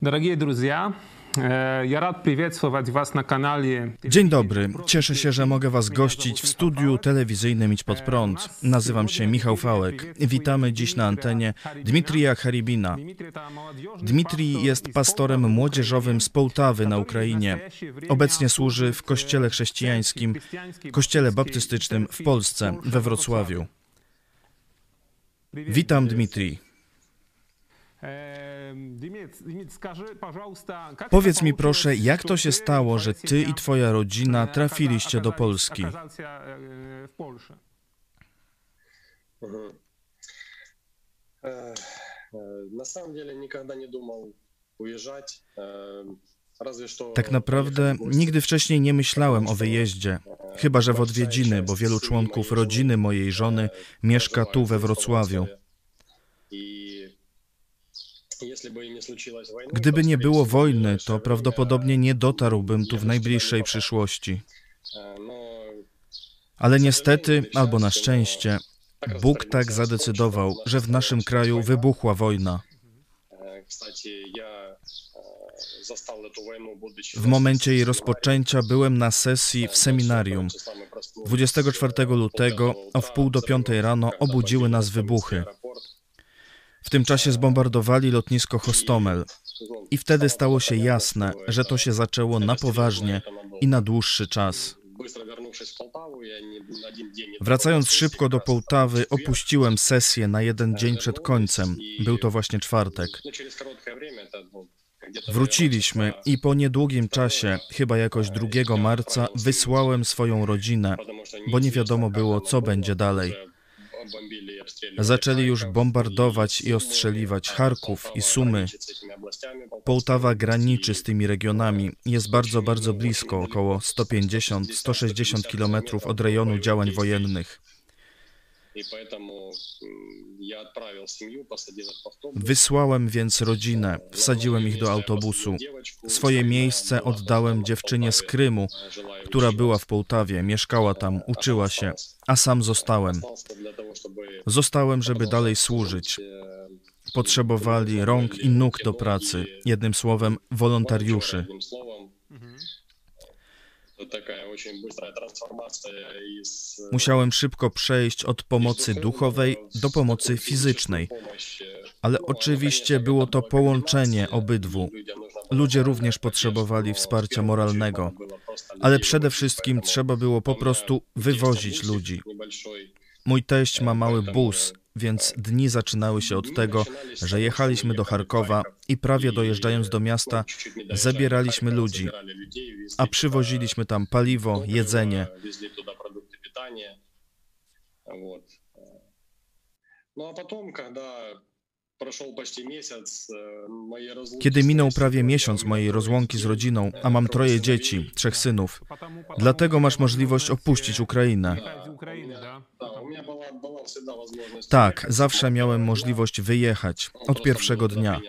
Дорогие друзья, э, я рад приветствовать вас на канале. Dzień dobry. Cieszę się, że mogę Was gościć w studiu telewizyjnym Idź Pod Prąd. Nazywam się Michał Fałek. Witamy dziś na antenie Dmitrija Haribina. Dmitrij jest pastorem młodzieżowym z Połtawy na Ukrainie. Obecnie służy w kościele chrześcijańskim, kościele baptystycznym w Polsce, we Wrocławiu. Witam Dmitrij. Powiedz mi proszę, jak to się stało, że ty i twoja rodzina trafiliście do Polski? Tak naprawdę nigdy wcześniej nie myślałem o wyjeździe, chyba że w odwiedziny, bo wielu członków rodziny mojej żony mieszka tu we Wrocławiu. Gdyby nie było wojny, to prawdopodobnie nie dotarłbym tu w najbliższej przyszłości. Ale niestety, albo na szczęście, Bóg tak zadecydował, że w naszym kraju wybuchła wojna. W momencie jej rozpoczęcia byłem na sesji w seminarium. 24 lutego o wpół do piątej rano obudziły nas wybuchy. W tym czasie zbombardowali lotnisko Hostomel. I wtedy stało się jasne, że to się zaczęło na poważnie i na dłuższy czas. Wracając szybko do Połtawy, opuściłem sesję na jeden dzień przed końcem. Był to właśnie czwartek. Wróciliśmy i po niedługim czasie, chyba jakoś 2 marca, wysłałem swoją rodzinę, bo nie wiadomo było, co będzie dalej. Zaczęli już bombardować i ostrzeliwać Charków i Sumy. Połtawa graniczy z tymi regionami. Jest bardzo, bardzo blisko, około 150-160 kilometrów od rejonu działań wojennych. Wysłałem więc rodzinę, wsadziłem ich do autobusu. Swoje miejsce oddałem dziewczynie z Krymu, która była w Połtawie, mieszkała tam, uczyła się, a sam zostałem. Zostałem, żeby dalej służyć. Potrzebowali rąk i nóg do pracy, jednym słowem wolontariuszy. Musiałem szybko przejść od pomocy duchowej do pomocy fizycznej, ale oczywiście było to połączenie obydwu. Ludzie również potrzebowali wsparcia moralnego, ale przede wszystkim trzeba było po prostu wywozić ludzi. Mój teść ma mały bus, więc dni zaczynały się od tego, że jechaliśmy do Charkowa i prawie dojeżdżając do miasta zabieraliśmy ludzi, a przywoziliśmy tam paliwo, jedzenie. Kiedy minął prawie miesiąc mojej rozłąki z rodziną, a mam troje dzieci, trzech synów, dlatego masz możliwość opuścić Ukrainę. Tak, zawsze miałem możliwość wyjechać od pierwszego dnia.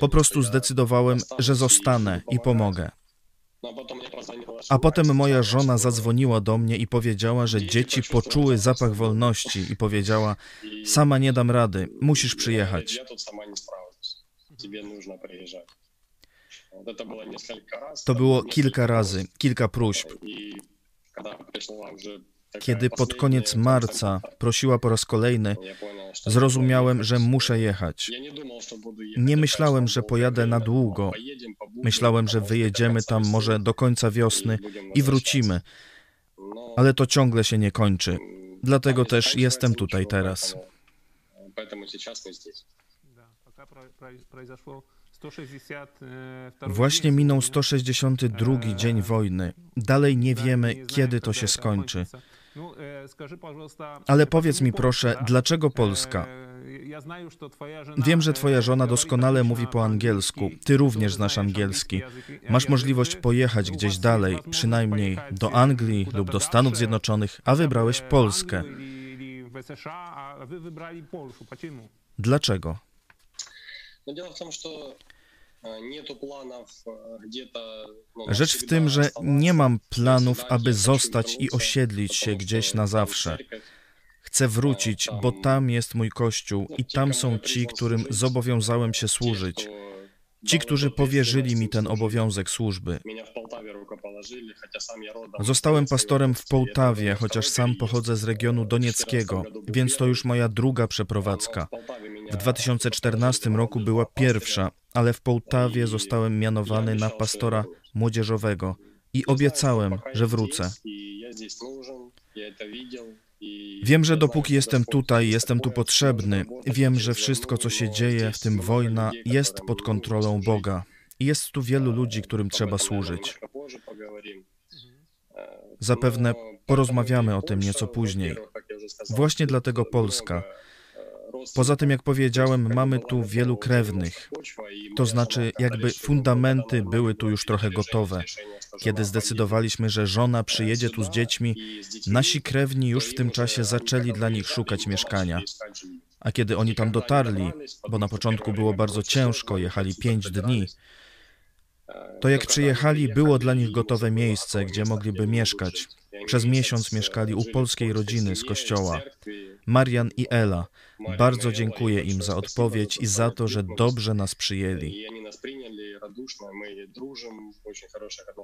Po prostu zdecydowałem, że zostanę i pomogę. A potem moja żona zadzwoniła do mnie i powiedziała, że dzieci poczuły zapach wolności i powiedziała: Sama nie dam rady, musisz przyjechać. To było kilka razy, kilka próśb. Kiedy pod koniec marca prosiła po raz kolejny, zrozumiałem, że muszę jechać. Nie myślałem, że pojadę na długo. Myślałem, że wyjedziemy tam może do końca wiosny i wrócimy. Ale to ciągle się nie kończy. Dlatego też jestem tutaj teraz. Właśnie minął 162 dzień wojny. Dalej nie wiemy, kiedy to się skończy. Ale powiedz mi proszę, dlaczego Polska? Wiem, że twoja żona doskonale mówi po angielsku. Ty również znasz angielski. Masz możliwość pojechać gdzieś dalej, przynajmniej do Anglii lub do Stanów Zjednoczonych, a wybrałeś Polskę. Dlaczego? Rzecz w tym, że nie mam planów, aby zostać i osiedlić się gdzieś na zawsze. Chcę wrócić, bo tam jest mój kościół i tam są ci, którym zobowiązałem się służyć. ci, którzy powierzyli mi ten obowiązek służby. Zostałem pastorem w Połtawie, chociaż sam pochodzę z regionu donieckiego, więc to już moja druga przeprowadzka. W 2014 roku była pierwsza, ale w Połtawie zostałem mianowany na pastora młodzieżowego i obiecałem, że wrócę. Wiem, że dopóki jestem tutaj, jestem tu potrzebny. Wiem, że wszystko, co się dzieje, w tym wojna, jest pod kontrolą Boga. Jest tu wielu ludzi, którym trzeba służyć. Zapewne porozmawiamy o tym nieco później. Właśnie dlatego Polska. Poza tym, jak powiedziałem, mamy tu wielu krewnych. To znaczy, jakby fundamenty były tu już trochę gotowe. Kiedy zdecydowaliśmy, że żona przyjedzie tu z dziećmi, nasi krewni już w tym czasie zaczęli dla nich szukać mieszkania. A kiedy oni tam dotarli, bo na początku było bardzo ciężko, jechali pięć dni, to jak przyjechali, było dla nich gotowe miejsce, gdzie mogliby mieszkać. Przez miesiąc mieszkali u polskiej rodziny z kościoła. Marian i Ela. Bardzo dziękuję im za odpowiedź i za to, że dobrze nas przyjęli.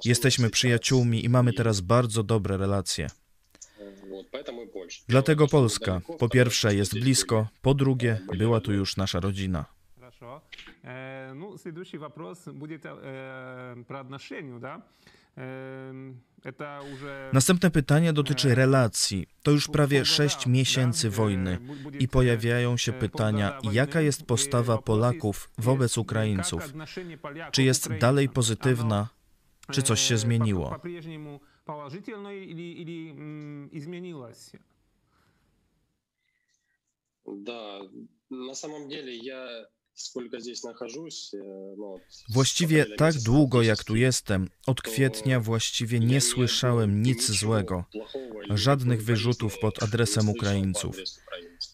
Jesteśmy przyjaciółmi i mamy teraz bardzo dobre relacje. Dlatego Polska, po pierwsze, jest blisko, po drugie, była tu już nasza rodzina. Ну, следующий вопрос будет э, про отношения, да? Następne pytanie dotyczy relacji. To już prawie sześć miesięcy wojny i pojawiają się pytania, jaka jest postawa Polaków wobec Ukraińców? Czy jest dalej pozytywna, czy coś się zmieniło? Да, на самом деле я Właściwie tak długo jak tu jestem, od kwietnia właściwie nie słyszałem nic złego, żadnych wyrzutów pod adresem Ukraińców.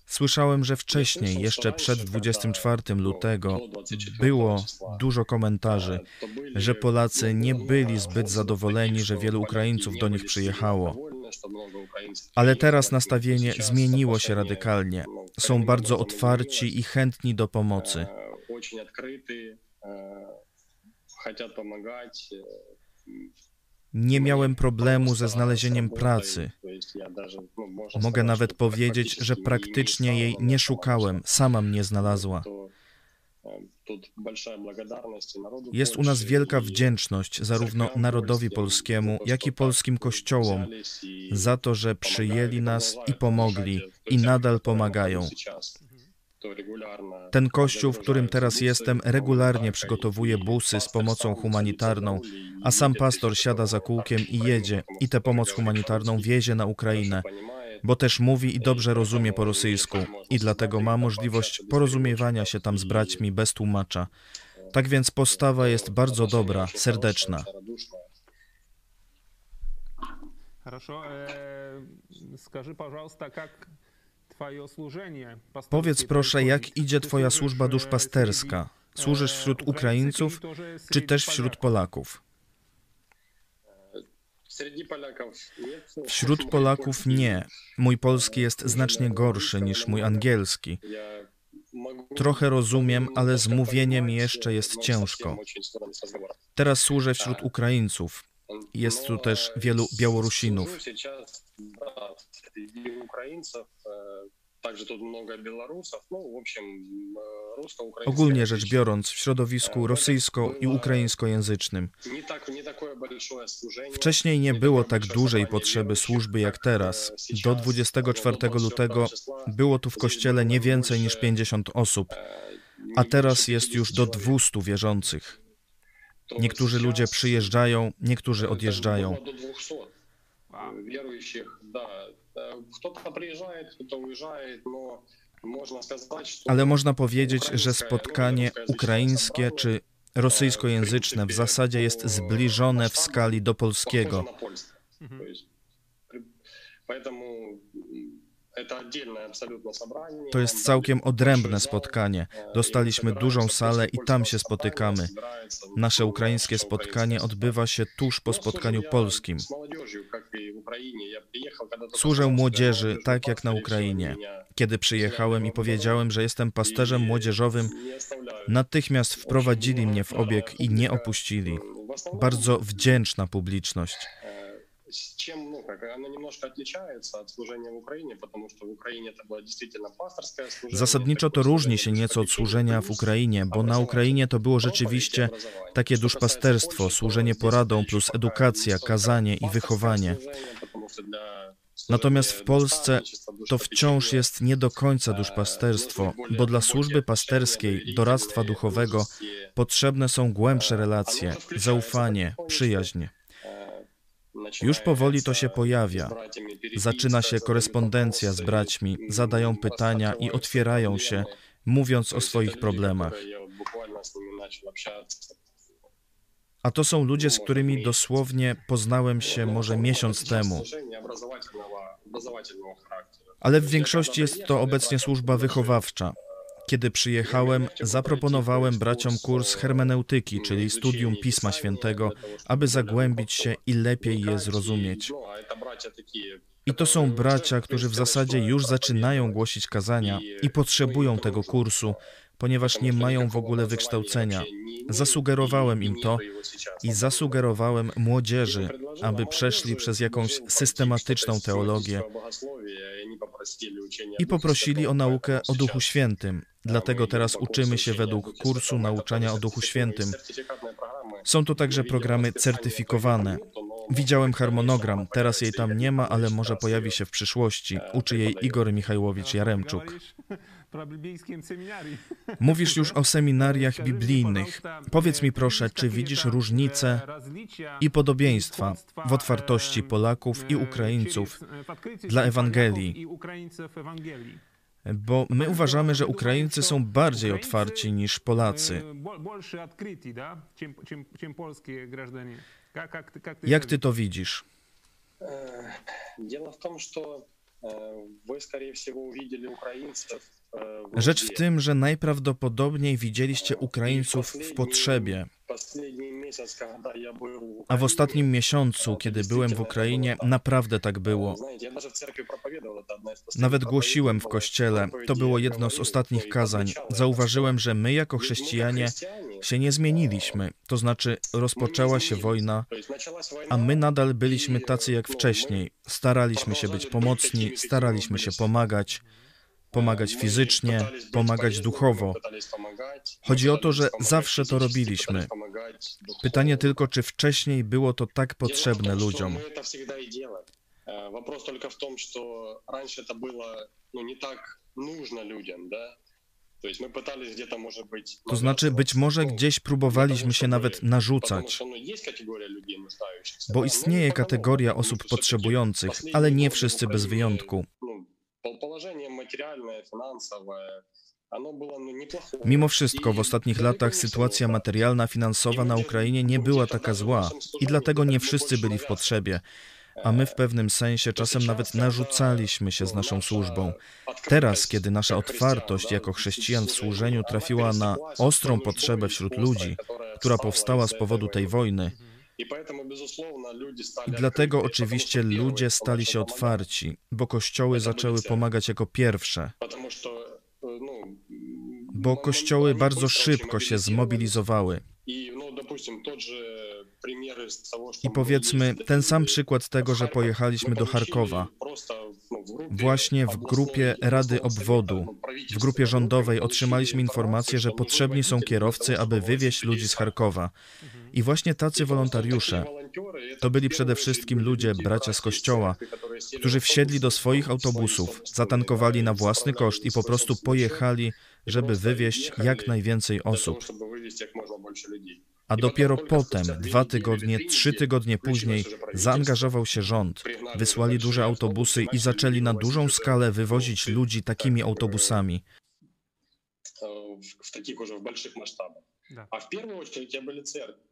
Słyszałem, że wcześniej, jeszcze przed 24 lutego, było dużo komentarzy, że Polacy nie byli zbyt zadowoleni, że wielu Ukraińców do nich przyjechało. Ale teraz nastawienie zmieniło się radykalnie. Są bardzo otwarci i chętni do pomocy. Nie miałem problemu ze znalezieniem pracy. Mogę nawet powiedzieć, że praktycznie jej nie szukałem, sama mnie znalazła. Jest u nas wielka wdzięczność zarówno narodowi polskiemu, jak i polskim kościołom za to, że przyjęli nas i pomogli i nadal pomagają. Ten kościół, w którym teraz jestem, regularnie przygotowuje busy z pomocą humanitarną, a sam pastor siada za kółkiem i jedzie. i tę pomoc humanitarną wiezie na Ukrainę bo też mówi i dobrze rozumie po rosyjsku i dlatego ma możliwość porozumiewania się tam z braćmi bez tłumacza. Tak więc postawa jest bardzo dobra, serdeczna. Powiedz proszę, jak idzie Twoja służba duszpasterska? Służysz wśród Ukraińców, czy też wśród Polaków? Wśród Polaków nie. Mój polski jest znacznie gorszy niż mój angielski. Trochę rozumiem, ale z mówieniem jeszcze jest ciężko. Teraz służę wśród Ukraińców. Jest tu też wielu Białorusinów. Ogólnie rzecz biorąc, w środowisku rosyjsko- i ukraińskojęzycznym. Wcześniej nie było tak dużej potrzeby służby jak teraz. Do 24 lutego było tu w kościele nie więcej niż 50 osób, a teraz jest już do 200 wierzących. Niektórzy ludzie przyjeżdżają, niektórzy odjeżdżają. Ale można powiedzieć, że spotkanie ukraińskie czy rosyjskojęzyczne w zasadzie jest zbliżone w skali do polskiego. To jest całkiem odrębne spotkanie. Dostaliśmy dużą salę i tam się spotykamy. Nasze ukraińskie spotkanie odbywa się tuż po spotkaniu polskim. Służę młodzieży, tak jak na Ukrainie. Kiedy przyjechałem i powiedziałem, że jestem pasterzem młodzieżowym, Natychmiast wprowadzili mnie w obieg i nie opuścili. Bardzo wdzięczna publiczność с чем, ну, как, оно немножко отличается от служения в Украине, потому что в Украине это было действительно пасторское служение. Zasadniczo to różni się nieco od służenia w Ukrainie, bo na Ukrainie to było rzeczywiście takie duszpasterstwo, służenie poradą plus edukacja, kazanie i wychowanie. Natomiast w Polsce to wciąż jest nie do końca duszpasterstwo, bo dla służby pasterskiej, doradztwa duchowego potrzebne są głębsze relacje, zaufanie, przyjaźń. Już powoli to się pojawia. Zaczyna się korespondencja z braćmi, zadają pytania i otwierają się, mówiąc o swoich problemach. A to są ludzie, z którymi dosłownie poznałem się może miesiąc temu. Ale w większości jest to obecnie służba wychowawcza. Kiedy przyjechałem, zaproponowałem braciom kurs hermeneutyki, czyli studium Pisma Świętego, aby zagłębić się i lepiej je zrozumieć. I to są bracia, którzy w zasadzie już zaczynają głosić kazania i potrzebują tego kursu, ponieważ nie mają w ogóle wykształcenia. Zasugerowałem im to i zasugerowałem młodzieży, aby przeszli przez jakąś systematyczną teologię i poprosili o naukę o Duchu Świętym. Dlatego teraz uczymy się według kursu nauczania o Duchu Świętym. Są to także programy certyfikowane. Widziałem harmonogram, teraz jej tam nie ma, ale może pojawi się w przyszłości. Uczy jej Igor Michajłowicz Jaremczuk. Mówisz już o seminariach biblijnych. Powiedz mi proszę, czy widzisz różnice i podobieństwa w otwartości Polaków i Ukraińców dla Ewangelii? Bo my uważamy, że Ukraińcy są bardziej otwarci niż Polacy. Jak ty to widzisz? Дело в том, что вы, скорее всего, увидели украинцев Rzecz w tym, że najprawdopodobniej widzieliście Ukraińców w potrzebie. A w ostatnim miesiącu, kiedy byłem w Ukrainie, naprawdę tak było. Nawet głosiłem w kościele. To było jedno z ostatnich kazań. Zauważyłem, że my jako chrześcijanie się nie zmieniliśmy. To znaczy, rozpoczęła się wojna, a my nadal byliśmy tacy jak wcześniej. Staraliśmy się być pomocni, staraliśmy się pomagać pomagać fizycznie, pomagać duchowo. Chodzi o to, że zawsze to robiliśmy. Pytanie tylko, czy wcześniej było to tak potrzebne ludziom. Вопрос только в том, что раньше это было ну, не tak нужно людям, да? To znaczy, być może gdzieś próbowaliśmy się nawet narzucać, bo istnieje kategoria osób potrzebujących, ale nie wszyscy bez wyjątku. Mimo wszystko w ostatnich latach sytuacja materialna, finansowa na Ukrainie nie była taka zła i dlatego nie wszyscy byli w potrzebie, a my w pewnym sensie czasem nawet narzucaliśmy się z naszą służbą. Teraz, kiedy nasza otwartość jako chrześcijan w służeniu trafiła na ostrą potrzebę wśród ludzi, która powstała z powodu tej wojny, dlatego oczywiście ludzie stali się otwarci, bo kościoły zaczęły pomagać jako pierwsze. Bo kościoły bardzo szybko się zmobilizowały. I powiedzmy ten sam przykład tego, że pojechaliśmy do Charkowa. Właśnie w grupie Rady Obwodu, w grupie rządowej otrzymaliśmy informację, że potrzebni są kierowcy, aby wywieźć ludzi z Charkowa. I właśnie tacy wolontariusze to byli przede wszystkim ludzie, bracia z kościoła, którzy wsiedli do swoich autobusów, zatankowali na własny koszt i po prostu pojechali, żeby wywieźć jak najwięcej osób. A dopiero potem, dwa tygodnie, trzy tygodnie później, zaangażował się rząd. Wysłali duże autobusy i zaczęli na dużą skalę wywozić ludzi takimi autobusami. W takich już dużych masштабах. A w pierwszej kolejności byli cerkwi.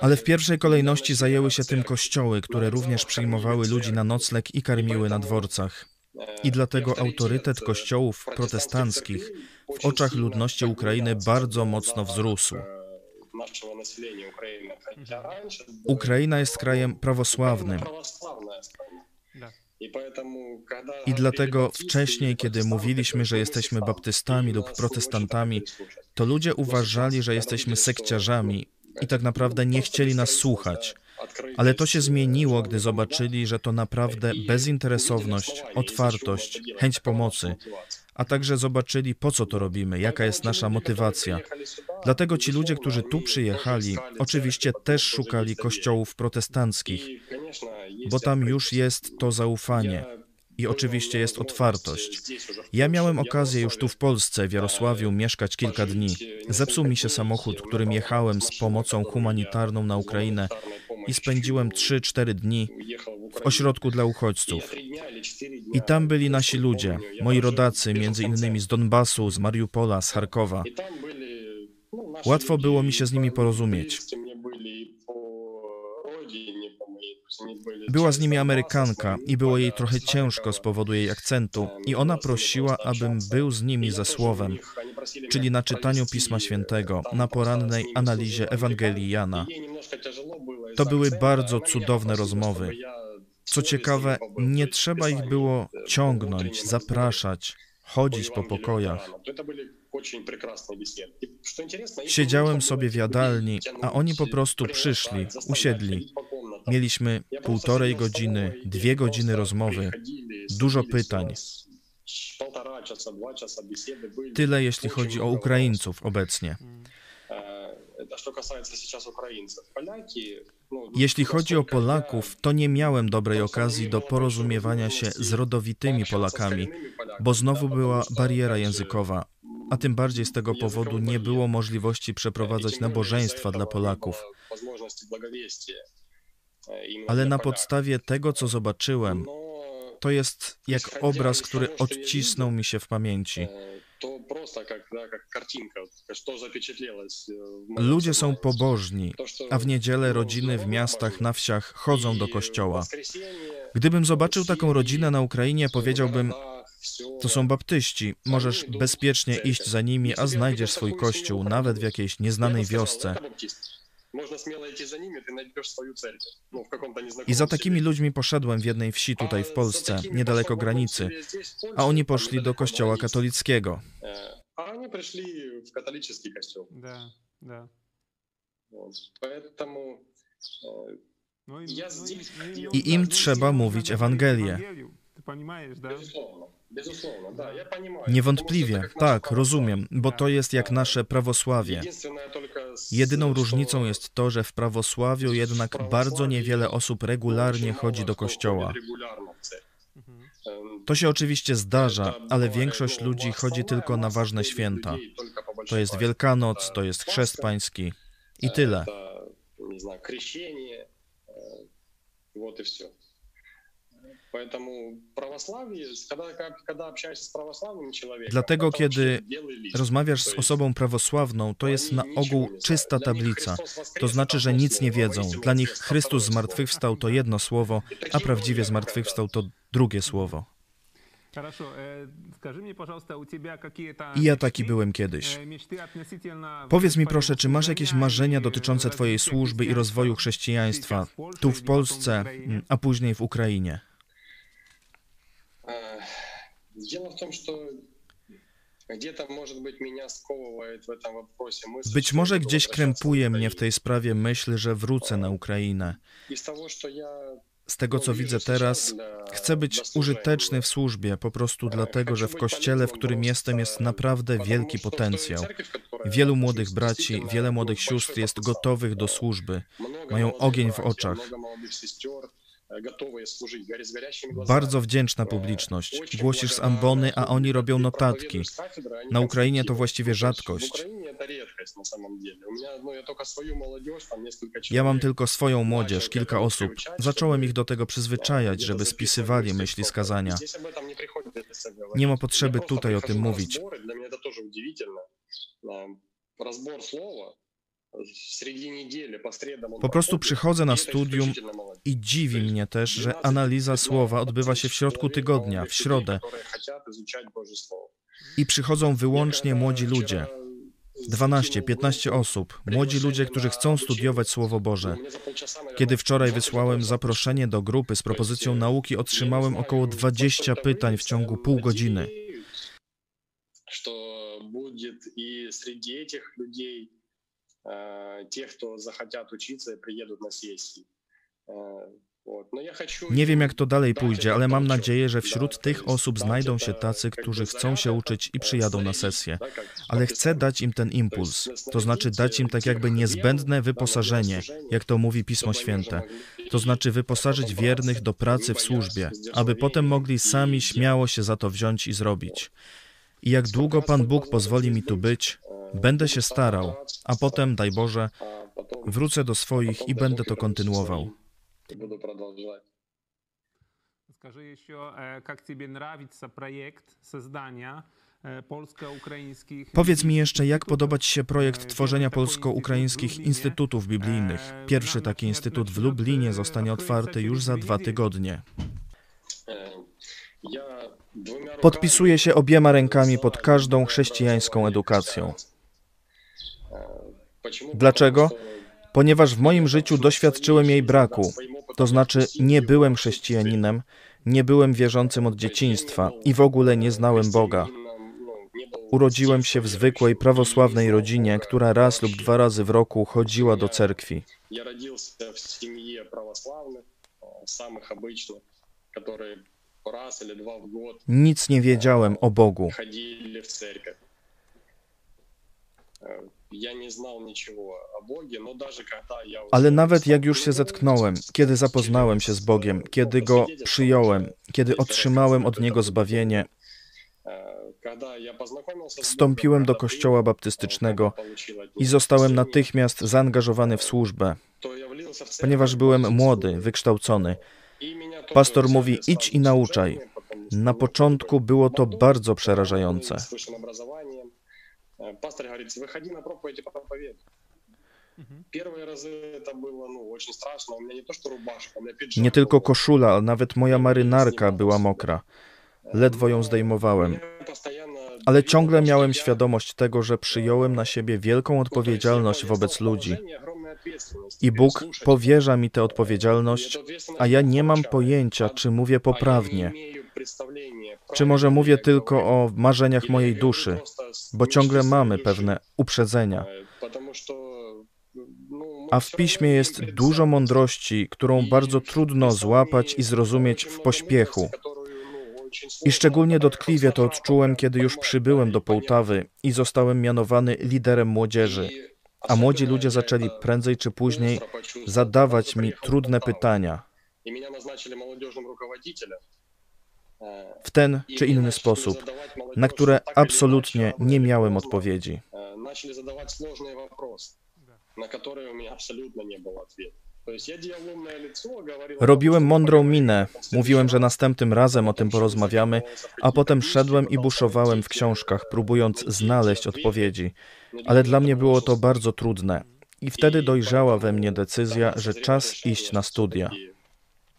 Ale w pierwszej kolejności zajęły się tym kościoły, które również przyjmowały ludzi na nocleg i karmiły na dworcach. I dlatego autorytet kościołów protestanckich w oczach ludności Ukrainy bardzo mocno wzrósł. Ukraina jest krajem prawosławnym. I dlatego wcześniej, kiedy mówiliśmy, że jesteśmy baptystami lub protestantami, to ludzie uważali, że jesteśmy sekciarzami i tak naprawdę nie chcieli nas słuchać. Ale to się zmieniło, gdy zobaczyli, że to naprawdę bezinteresowność, otwartość, chęć pomocy, a także zobaczyli, po co to robimy, jaka jest nasza motywacja. Dlatego ci ludzie, którzy tu przyjechali, oczywiście też szukali kościołów protestanckich, bo tam już jest to zaufanie. I oczywiście jest otwartość. Ja miałem okazję już tu w Polsce, w Jarosławiu, mieszkać kilka dni. Zepsuł mi się samochód, którym jechałem z pomocą humanitarną na Ukrainę i spędziłem 3-4 dni w ośrodku dla uchodźców. I tam byli nasi ludzie, moi rodacy, między innymi z Donbasu, z Mariupola, z Charkowa. Łatwo było mi się z nimi porozumieć. Była z nimi Amerykanka i było jej trochę ciężko z powodu jej akcentu, i ona prosiła, abym był z nimi ze słowem, czyli na czytaniu Pisma Świętego, na porannej analizie Ewangelii Jana. To były bardzo cudowne rozmowy. Co ciekawe, nie trzeba ich było ciągnąć, zapraszać, chodzić po pokojach. Siedziałem sobie w jadalni, a oni po prostu przyszli, usiedli. Mieliśmy półtorej godziny, dwie godziny rozmowy, dużo pytań. Tyle jeśli chodzi o Ukraińców obecnie. Jeśli chodzi o Polaków, to nie miałem dobrej okazji do porozumiewania się z rodowitymi Polakami, bo znowu była bariera językowa, a tym bardziej z tego powodu nie było możliwości przeprowadzać nabożeństwa dla Polaków. Ale na podstawie tego, co zobaczyłem, to jest jak obraz, który odcisnął mi się w pamięci. Ludzie są pobożni, a w niedzielę rodziny w miastach, na wsiach chodzą do kościoła. Gdybym zobaczył taką rodzinę na Ukrainie, powiedziałbym, to są baptyści, możesz bezpiecznie iść za nimi, a znajdziesz swój kościół, nawet w jakiejś nieznanej wiosce. I za takimi ludźmi poszedłem w jednej wsi tutaj w Polsce, niedaleko granicy, a oni poszli do kościoła katolickiego. A oni przyszli w katolicki kościół. Да, да. Поэтому Ну и, Я ну и- здесь ну и хотел- нужно- I im ну и trzeba нужно mówić говорить Ewangelię. Ewangelię. Ty понимаешь, да? Безусловно, безусловно, да, я понимаю. Niewątpliwie, Потому что это как наше tak, rozumiem, bo to jest jak nasze prawosławie. Единственное только с- Jedyną что różnicą jest to, że w prawosławiu jednak bardzo niewiele osób regularnie очень chodzi мало do кто kościoła. ходит регулярно в церковь. Mhm. Эм, To się oczywiście zdarza, это ale бывает, większość ну, ludzi chodzi основная tylko na масса ważne ходит święta. людей только по большой To jest празднику. Wielkanoc, Это to jest Пасха, Chrzest Pański i tyle. Это, не знаю, крещение, э, вот и все. Поэтому православие, когда, как- когда общаешься с православным человеком, Dlatego, это kiedy вообще белый лист. Rozmawiasz To z jest- osobą prawosławną, to jest na Oni niczego ogół nie znają. czysta Dla nich tablica. Chrystus woskres, To znaczy, że to nic nie słowo, wiedzą. woistину Dla nich woskres, to Chrystus второе zmartwychwstał to jedno słowo, a prawdziwie zmartwychwstał to drugie słowo. Хорошо. Э, Скажи мне, пожалуйста, у тебя какие-то I ja мечты, taki byłem kiedyś. э, mечты относительно Powiedz mi твоего proszę, czy masz jakieś служения marzenia и dotyczące Twojej развития służby i rozwoju chrześcijaństwa tu w Polsce, mm, a później w Ukrainie? Э, Дело в том, что где-то, может быть, меня сковывает в этом вопросе мысль, Być что może я буду gdzieś возвращаться в krępuje mnie w Украину. tej sprawie myśl, że wrócę na Ukrainę. Из того, что я Z tego co widzę teraz, chcę być użyteczny w służbie, po prostu dlatego, że w kościele, w którym jestem, jest naprawdę wielki potencjał. Wielu młodych braci, wiele młodych sióstr jest gotowych do służby. mają ogień w oczach. Bardzo wdzięczna publiczność. Głosisz z ambony, a oni robią notatki. Na Ukrainie to właściwie rzadkość. Ja mam tylko swoją młodzież, kilka osób. Zacząłem ich do tego przyzwyczajać, żeby spisywali myśli z kazania. Nie ma potrzeby tutaj o tym mówić. Po prostu przychodzę na studium i dziwi mnie też, że analiza słowa odbywa się w środku tygodnia, w środę. I przychodzą wyłącznie młodzi ludzie. 12-15 osób, młodzi ludzie, którzy chcą studiować Słowo Boże. Kiedy wczoraj wysłałem zaproszenie do grupy z propozycją nauki, otrzymałem około 20 pytań w ciągu pół godziny. Что будет и среди этих людей э, тех, кто захотят учиться и приедут на сессии. Э, вот. Но я хочу... Nie wiem, jak to dalej pójdzie, ale mam nadzieję, że wśród tych osób znajdą się tacy, którzy chcą się uczyć i przyjadą na sesję. Ale chcę dać im ten impuls, to znaczy dać im tak jakby niezbędne wyposażenie, jak to mówi Pismo Święte. To znaczy wyposażyć wiernych do pracy w służbie, aby potem mogli sami śmiało się za to wziąć i zrobić. I jak długo Pan Bóg pozwoli mi tu być, będę się starał, a potem, daj Boże, А потом, wrócę do swoich i będę to kontynuował. и буду продолжать. Скажи еще, э, как тебе нравится проект создания э, polsko-ukraińskich... Powiedz mi jeszcze, jak podoba Ci się projekt tworzenia polsko-ukraińskich instytutów biblijnych? Pierwszy taki instytut w Lublinie zostanie otwarty już za dwa tygodnie. Э, Я двумя Podpisuję się obiema rękami za pod każdą любое chrześcijańską образование edukacją. Dlaczego? Ponieważ w moim życiu doświadczyłem jej braku. To znaczy, nie byłem chrześcijaninem, nie byłem wierzącym od dzieciństwa i w ogóle nie znałem Boga. Urodziłem się w zwykłej prawosławnej rodzinie, która raz lub dwa razy w roku chodziła do cerkwi. Nic nie wiedziałem o Bogu. Ale nawet jak już się zetknąłem, kiedy zapoznałem się z Bogiem, kiedy Go przyjąłem, kiedy otrzymałem od Niego zbawienie, Wstąpiłem do kościoła baptystycznego i zostałem natychmiast zaangażowany w służbę, ponieważ byłem młody, wykształcony. Pastor mówi: idź i nauczaj. Na początku było to bardzo przerażające. Пастор говорит, выходи на проповедь и проповедуй. Первые разы это было ну, очень страшно. У меня не то, что рубашка, у меня пиджак. Nie tylko был. koszula, ale nawet moja marynarka była mokra. Ledwo ją zdejmowałem. Меня постоянно Ale били, ciągle потому miałem что я, świadomość tego, że przyjąłem na siebie wielką ну, то есть я odpowiedzialność понял wobec положение ludzi. I Bóg powierza mi tę odpowiedzialność, a ja nie mam pojęcia, czy mówię poprawnie, czy może mówię tylko o marzeniach mojej duszy, bo ciągle mamy pewne uprzedzenia. A w piśmie jest dużo mądrości, którą bardzo trudno złapać i zrozumieć w pośpiechu. I szczególnie dotkliwie to odczułem, kiedy już przybyłem do Połtawy i zostałem mianowany liderem młodzieży a młodzi ludzie zaczęli prędzej czy później zadawać mi trudne pytania w ten czy inny sposób, na które absolutnie nie miałem odpowiedzi. Zaczęli zadawać trudne pytania, na które u mnie absolutnie nie było odpowiedzi. ответа. То есть я делал умное лицо, говорил о том, Robiłem что мы mądrą поговорим minę, об этом в mówiłem, że следующий раз. następnym razem o tym Потом porozmawiamy, закапывался в a potem какие-то szedłem книжки, i пытался buszowałem w найти, książkach, э, próbując найти znaleźć ответы. odpowiedzi. Но Ale для dla меня mnie это było было to очень bardzo сложно. trudne. I wtedy I dojrzała we поэтому mnie decyzja, тогда że созрело czas решение, iść na что studia. всё-таки-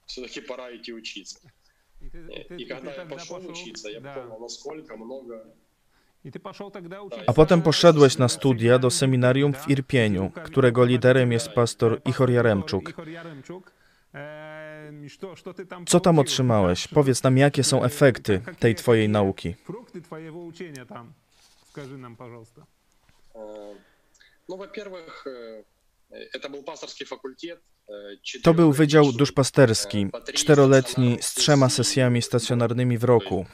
Все-таки пора идти учиться. И ты, Э, ты- И ты когда я тогда пошел пошел- учиться, я да. понял, насколько много a potem poszedłeś na studia do seminarium w Irpieniu, którego liderem jest pastor Ichor Jaremczuk. Co tam otrzymałeś? Powiedz nam, jakie są efekty tej Twojej nauki. To był Wydział Duszpasterski, czteroletni z trzema sesjami stacjonarnymi w roku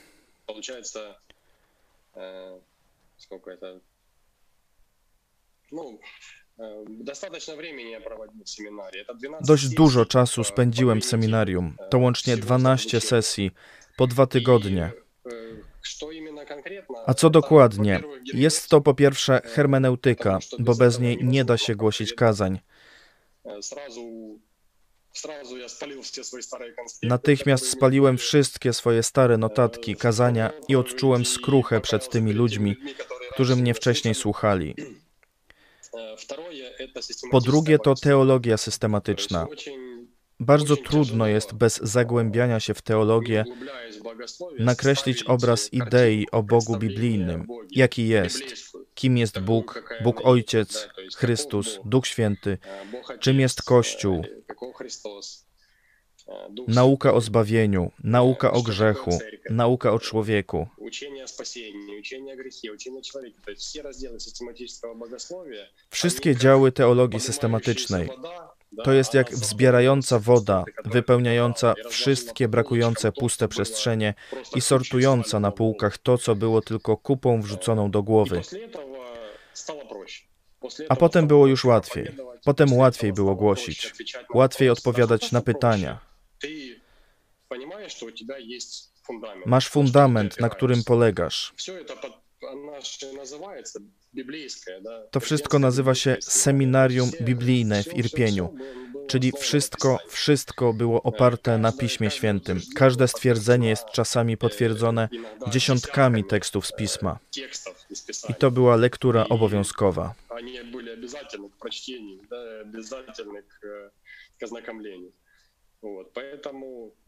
Получается, э, сколько это? Ну, э, достаточно времени я проводил в семинаре. Это 12 Dość сессий dużo по- czasu по spędziłem w две недели. seminarium, Э, to łącznie всего 12 обучения. sesji, po dwa tygodnie. И, э, что именно конкретно? A co Это, dokładnie? во-первых, Jest to po pierwsze hermeneutyka, bo bez niej nie da się głosić kazań. Natychmiast spaliłem wszystkie swoje stare notatki, kazania i odczułem skruchę przed tymi ludźmi, którzy mnie wcześniej słuchali. Po drugie to teologia systematyczna. Bardzo trudno jest bez zagłębiania się w teologię nakreślić obraz idei o Bogu biblijnym, jaki jest, kim jest Bóg, Bóg Ojciec, Chrystus, Duch Święty, czym jest Kościół, nauka o zbawieniu, nauka o grzechu, nauka o człowieku. Wszystkie działy teologii systematycznej. To jest jak wzbierająca woda, wypełniająca wszystkie brakujące puste przestrzenie i sortująca na półkach to, co było tylko kupą wrzuconą do głowy. A potem było już łatwiej. Potem łatwiej było głosić, łatwiej odpowiadać na pytania. Masz fundament, na którym polegasz. To wszystko nazywa się seminarium biblijne w Irpieniu, czyli wszystko, wszystko było oparte na Piśmie Świętym. Każde stwierdzenie jest czasami potwierdzone dziesiątkami tekstów z Pisma. I to była lektura obowiązkowa.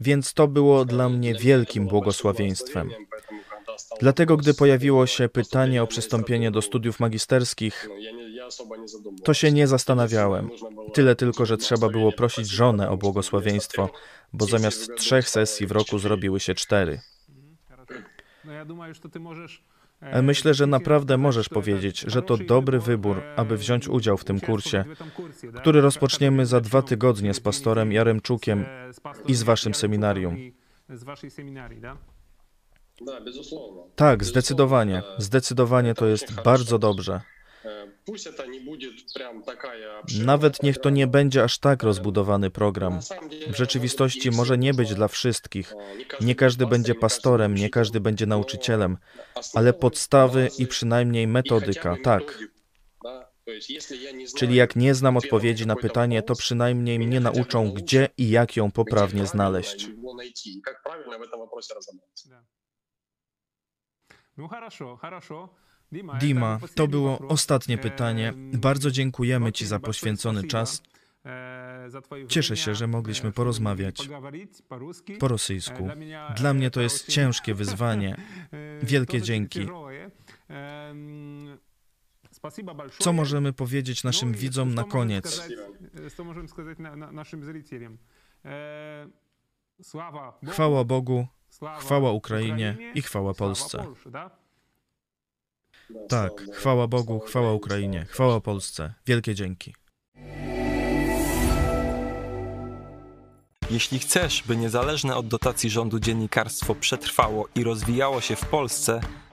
Więc to było dla mnie wielkim błogosławieństwem. Dlatego, gdy pojawiło się pytanie o przystąpienie do studiów magisterskich, to się nie zastanawiałem. Tyle tylko, że trzeba było prosić żonę o błogosławieństwo, bo zamiast trzech sesji w roku zrobiły się cztery. Myślę, że naprawdę możesz powiedzieć, że to dobry wybór, aby wziąć udział w tym kursie, który rozpoczniemy za dwa tygodnie z pastorem Jaremczukiem i z waszym seminarium. Tak, zdecydowanie. Zdecydowanie to jest bardzo dobrze. Nawet niech to nie będzie aż tak rozbudowany program. W rzeczywistości może nie być dla wszystkich. Nie każdy będzie pastorem, nie każdy będzie nauczycielem, ale podstawy i przynajmniej metodyka, tak. Czyli jak nie znam odpowiedzi na pytanie, to przynajmniej mnie nauczą, gdzie i jak ją poprawnie znaleźć. Dima, to było ostatnie pytanie. Bardzo dziękujemy Ci za poświęcony czas. Cieszę się, że mogliśmy porozmawiać po rosyjsku. Dla mnie to jest ciężkie wyzwanie. Wielkie dzięki. Co możemy powiedzieć naszym widzom na koniec? Co możemy powiedzieć naszym zrycielom? Chwała Bogu, chwała Ukrainie i chwała Polsce. Tak, chwała Bogu, chwała Ukrainie, chwała Polsce. Wielkie dzięki. Jeśli chcesz, by niezależne od dotacji rządu dziennikarstwo przetrwało i rozwijało się w Polsce,